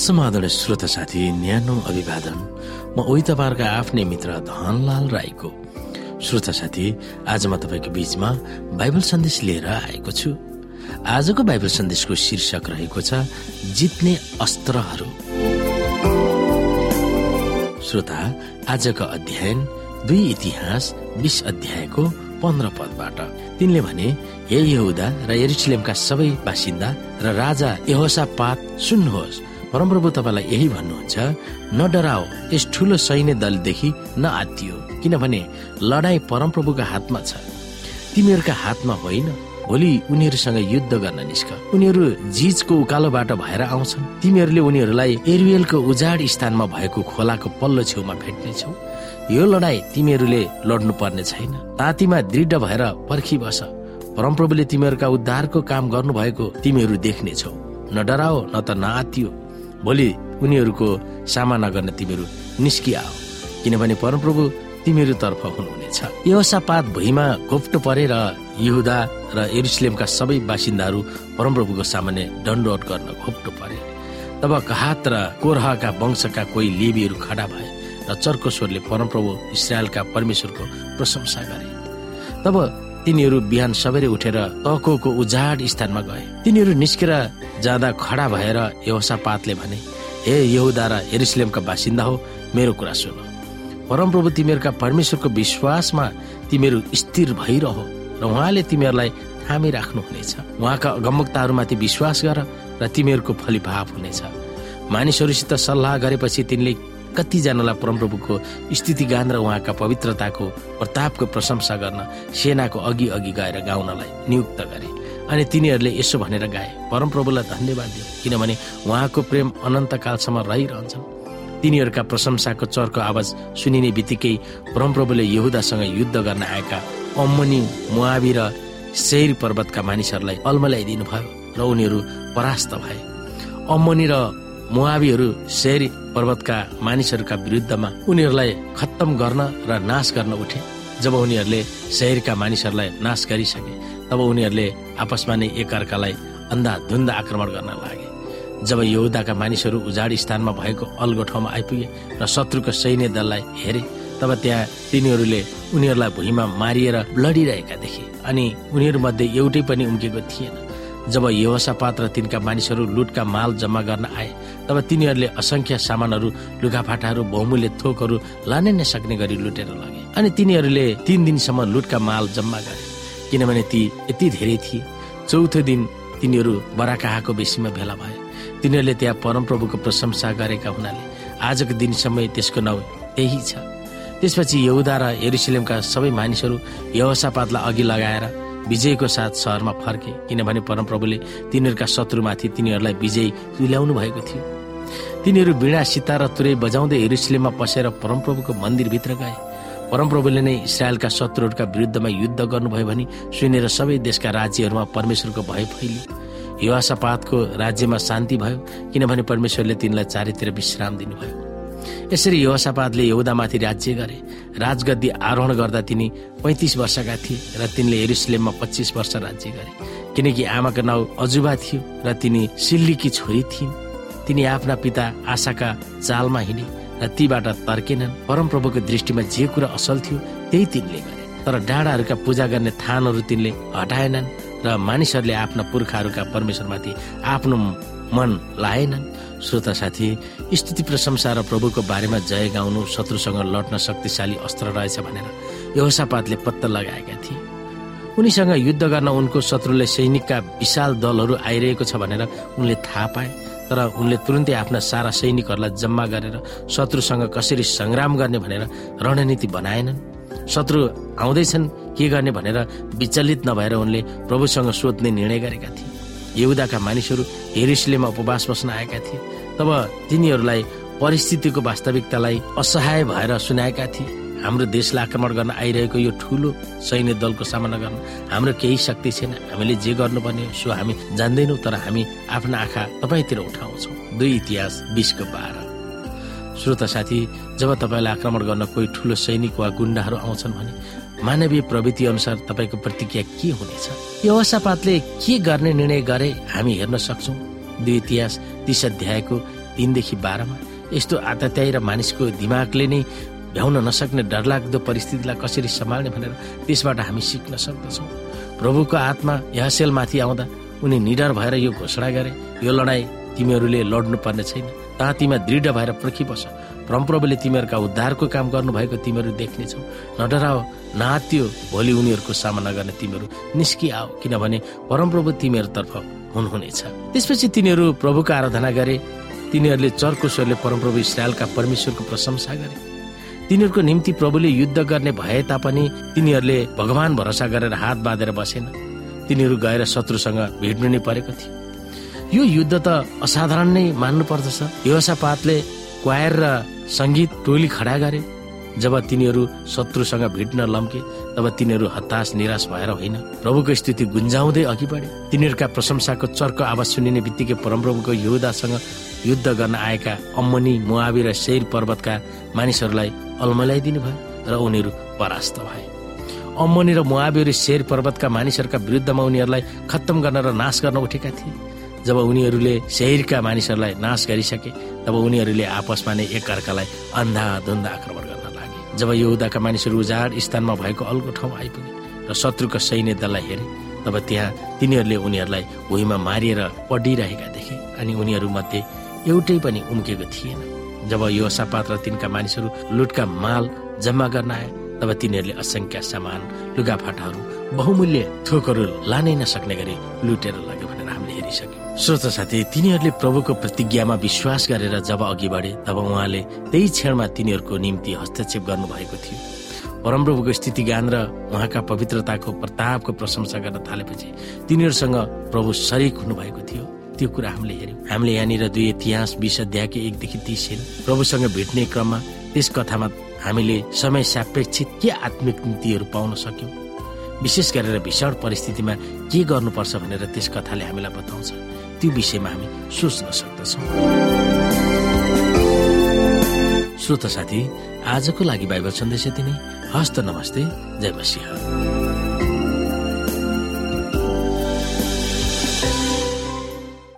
समाधान श्रोता साथी न्यानो अभिवादन। म उही तपाईँहरूका आफ्नै मित्र धनलाल राईको। श्रोता साथी आज म तपाईँको बीचमा बाइबल सन्देश लिएर आएको छु। आजको बाइबल सन्देशको शीर्षक रहेको छ जित्ने अस्त्रहरू। श्रोता आजको अध्ययन दुई इतिहास बिस अध्यायको पन्ध्र पदबाट। तिनले भने हे यहुदा र एरिसलेमका सबै बासिन्दा र राजा यहोसा पात सुन्नुहोस्। परमप्रभु तपाईँलाई यही भन्नुहुन्छ न डराओ यस ठुलो सैन्य दलदेखि न आत्तियो किनभने लडाई परमप्रभुको हातमा छ। तिमीहरूका हातमा होइन भोलि उनीहरूसँग युद्ध गर्न निस्क। उनीहरू जिजको उकालोबाट भएर आउँछन्। तिमीहरूले उनीहरूलाई एरियलको उजाड स्थानमा भएको खोलाको पल्लो छेउमा भेट्नेछौ। यो लडाई तिमीहरूले लड्नु पर्ने छैन। तातीमा दृढ भएर पर्खिबस परमप्रभुले तिमीहरूका उद्धारको काम गर्नु भएको तिमीहरू देख्नेछौ। न डराओ न त नआतियो भोलि उनीहरूको सामना गर्न तिमीहरू निस्किआओ किनभने परमप्रभु तिमीहरू तर्फ हुनुहुनेछ। पात भुइँमा घोप्टो परेर युहुदा र एरुसलेमका सबै बासिन्दाहरू परमप्रभुको सामान्य दण्डवट गर्न घोप्टो परे। तब कहात र कोरहका वंशका कोही लेबीहरू खडा भए र चर्को स्वरले परमप्रभु इसरायलका परमेश्वरको प्रशंसा गरे। तब तिनीहरू बिहान सबैले उठेर तको उजाड स्थानमा गए। तिनीहरू निस्केर जाँदा खडा भएर पातले भने हे यहुदा र हेरिसलेमका बासिन्दा हो मेरो कुरा सुन। परमप्रभु तिमीहरूका परमेश्वरको विश्वासमा तिमीहरू स्थिर भइरह र उहाँले तिमीहरूलाई थामिराख्नुहुनेछ उहाँका गम्मुक्ताहरूमाथि विश्वास गर र तिमीहरूको फलिभाव हुनेछ। मानिसहरूसित सल्लाह गरेपछि तिनले कतिजनालाई परमप्रभुको स्थिति गान र उहाँका पवित्रताको प्रतापको प्रशंसा गर्न सेनाको अघि अघि गएर गाउनलाई नियुक्त गरे। अनि तिनीहरूले यसो भनेर गाए परमप्रभुलाई धन्यवाद दियो किनभने उहाँको प्रेम अनन्तकालसम्म रहिरहन्छन्। तिनीहरूका प्रशंसाको चर्को आवाज सुनिने बित्तिकै परमप्रभुले यहुदासँग युद्ध गर्न आएका अम्मनी मुआबी र शेर पर्वतका मानिसहरूलाई अल्मल्याइदिनु भयो र उनीहरू परास्त भए। अम्मनी र मुआबीहरू शेर पर्वतका मानिसहरूका विरुद्धमा उनीहरूलाई खत्तम गर्न र नाश गर्न उठे। जब उनीहरूले शहरका मानिसहरूलाई नाश गरिसके तब उनीहरूले आपसमा नै एकअर्कालाई धुन्द आक्रमण गर्न लागे। जब यहुदाका मानिसहरू उजाड स्थानमा भएको अल्गो ठाउँमा आइपुगे र शत्रुको सैन्य दललाई हेरे तब त्यहाँ तिनीहरूले उनीहरूलाई भुइँमा मारिएर लडिरहेका देखे। अनि उनीहरूमध्ये एउटै पनि उम्केको थिएन। जब यहोसापात र तिनका मानिसहरू लुटका माल जम्मा गर्न आए तब तिनीहरूले असंख्य सामानहरू लुगाफाटाहरू बहुमूल्य थोकहरू लानै नसक्ने गरी लुटेर लगे अनि तिनीहरूले तीन दिनसम्म लुटका माल जम्मा गरे। किनभने ती यति धेरै थिए। चौथो दिन तिनीहरू बराकाहाको बेसीमा भेला भए। तिनीहरूले त्यहाँ परमप्रभुको प्रशंसा गरेका हुनाले आजको दिनसम्म त्यसको नाउँ त्यही छ। त्यसपछि यहुदा र एरुसलेमका सबै मानिसहरू यहोसापातलाई अघि लगाएर विजयको साथ सहरमा फर्के किनभने परमप्रभुले तिनीहरूका शत्रुमाथि तिनीहरूलाई विजय तुल्याउनु भएको थियो। तिनीहरू बिडा र तुरै बजाउँदै हेरुसलेममा पसेर परमप्रभुको मन्दिरभित्र गए। परमप्रभुले नै इसरायलका शत्रुहरूका विरुद्धमा युद्ध गर्नुभयो भने सुनेर सबै देशका राज्यहरूमा परमेश्वरको भय फैलियो। यो आशापातको राज्यमा शान्ति भयो किनभने परमेश्वरले तिनलाई चारैतिर विश्राम दिनुभयो। यसरी यहोसापातले यहुदामाथि राज्य गरे। राजगद्दी आरोहण गर्दा तिनी पैतिस वर्षका थिए र तिनले हेरुसलेममा पच्चिस वर्ष राज्य गरे। किनकि आमाको नाउँ अजुबा थियो र तिनी सिल्लीकी छोरी थिइन्। तिनी आफ्ना पिता आशाका चालमा हिँडे र तीबाट तर्केनन्। परमप्रभुको दृष्टिमा जे कुरा असल थियो त्यही तिनले गरे। तर डाँडाहरूका पूजा गर्ने थानहरू तिनले हटाएनन् र मानिसहरूले आफ्ना पुर्खाहरूका परमेश्वरमाथि आफ्नो मन लाएनन्। श्रोता साथी स्थिति प्रशंसा र प्रभुको बारेमा जय गाउनु शत्रुसँग लड्न शक्तिशाली अस्त्र रहेछ भनेर यहोसापातले पत्ता लगाएका थिए। उनीसँग युद्ध गर्न उनको शत्रुले सैनिकका विशाल दलहरू आइरहेको छ भनेर उनले थाहा पाए तर उनले तुरन्तै आफ्ना सारा सैनिकहरूलाई जम्मा गरेर शत्रुसँग कसरी सङ्ग्राम गर्ने भनेर रणनीति बनाएनन्। शत्रु आउँदैछन् के गर्ने भनेर विचलित नभएर उनले प्रभुसँग सोध्ने निर्णय गरेका थिए। यहुदाका मानिसहरू हेरिसलेमा उपवास बस्न आएका थिए। तब तिनीहरूलाई परिस्थितिको वास्तविकतालाई असहाय भएर सुनाएका थिए। हाम्रो देशलाई आक्रमण गर्न आइरहेको यो ठुलो सैन्य दलको सामना गर्न हाम्रो केही शक्ति छैन। हामीले जे गर्नुपर्ने सो हामी जान्दैनौँ तर हामी आफ्ना आँखा तपाईँतिर उठाउँछौँ। दुई इतिहास बिसको बाह्र। श्रोता साथी जब तपाईँलाई आक्रमण गर्न कोही ठुलो सैनिक वा गुन्डाहरू आउँछन् भने मानवीय प्रवृत्ति अनुसार तपाईँको प्रतिक्रिया के हुनेछ? यो अवसापातले के गर्ने निर्णय गरे हामी हेर्न सक्छौ? दुई इतिहास तिस अध्यायको तिनदेखि बाह्रमा यस्तो आतात्याई र मानिसको दिमागले नै भ्याउन नसक्ने डरलाग्दो परिस्थितिलाई कसरी सम्हाल्ने भनेर त्यसबाट हामी सिक्न सक्दछौँ। प्रभुको आत्मा यहसेलमाथि आउँदा उनी निडर भएर यो घोषणा गरे यो लडाईँ तिमीहरूले लड्नु पर्ने छैन तातीमा दृढ भएर पर्खिबस परमप्रभुले तिमीहरूका उद्धारको काम गर्नुभएको तिमीहरू देख्नेछौ। नडराओ नात्यो भोलि उनीहरूको सामना गर्ने तिमीहरू निस्किआओ। किनभने परमप्रभु तिमीहरूतर्फ हुनुहुनेछ। त्यसपछि तिनीहरू प्रभुको आराधना गरे। तिनीहरूले चर्को स्वरले परमप्रभु इसरायलका परमेश्वरको प्रशंसा गरे। तिनीहरूको निम्ति प्रभुले युद्ध गर्ने भए तापनि तिनीहरूले भगवान भरोसा गरेर हात बाँधेर बसेन। तिनीहरू गएर शत्रुसँग भिड्नु नै परेको थियो। यो युद्ध त असाधारण नै मान्नु पर्दछ योसा पातले क्वायर र सङ्गीत टोली खडा गरे। जब तिनीहरू शत्रुसँग भिड्न लम्के तब तिनीहरू हताश निराश भएर होइन। प्रभुको स्थिति गुन्जाउँदै अघि बढे। तिनीहरूका प्रशंसाको चर्को आवाज सुनिने बित्तिकै परमप्रभुको योदासँग युद्ध गर्न आएका अम्मनी मुआवी र शेर पर्वतका मानिसहरूलाई अल्मलाइदिनु भयो र उनीहरू परास्त भए। अम्मनी र मुआवी शेर पर्वतका मानिसहरूका विरुद्धमा उनीहरूलाई खत्तम गर्न र नाश गर्न उठेका थिए। जब उनीहरूले शहरका मानिसहरूलाई नाश गरिसके तब उनीहरूले आपसमा नै एकअर्कालाई अन्धाधुन्ध आक्रमण जब यहुदाका मानिसहरू उजाड स्थानमा भएको अल्गो ठाउँ आइपुगे र शत्रुको सैन्य दललाई हेरे तब त्यहाँ तिनीहरूले उनीहरूलाई भुइँमा मारिएर पढिरहेका देखे अनि उनीहरू मध्ये एउटै पनि उम्केको थिएन। जब यो र तिनका मानिसहरू लुटका माल जम्मा गर्न आए तब तिनीहरूले असङ्ख्य सामान लुगाफाटाहरू बहुमूल्य थोकहरू लानै नसक्ने गरी लुटेर लग्यो भनेर हामीले हेरिसक्यौँ। श्रोत साथी तिनीहरूले प्रभुको प्रतिज्ञामा विश्वास गरेर जब अघि बढे तब उहाँले त्यही क्षणमा तिनीहरूको निम्ति हस्तक्षेप गर्नुभएको थियो। परमप्रभुको स्थिति गान र उहाँका पवित्रताको प्रतापको प्रशंसा गर्न थालेपछि तिनीहरूसँग प्रभु शरीक हुनुभएको थियो। त्यो कुरा हामीले हेऱ्यौँ। हामीले यहाँनिर दुई इतिहास बिस अध्यायको एकदेखि तिस हेऱ्यौँ। प्रभुसँग भेट्ने क्रममा त्यस कथामा हामीले समय सापेक्षित के आत्मिक नीतिहरू पाउन सक्यौँ? विशेष गरेर भीषण परिस्थितिमा के गर्नुपर्छ भनेर त्यस कथाले हामीलाई बताउँछ। त्यो विषयमा हामी सोच्न सक्दछौँ। श्रोत साथी आजको लागि बाइबल सन्देश यति नै। हस्त नमस्ते। जय मसिंह।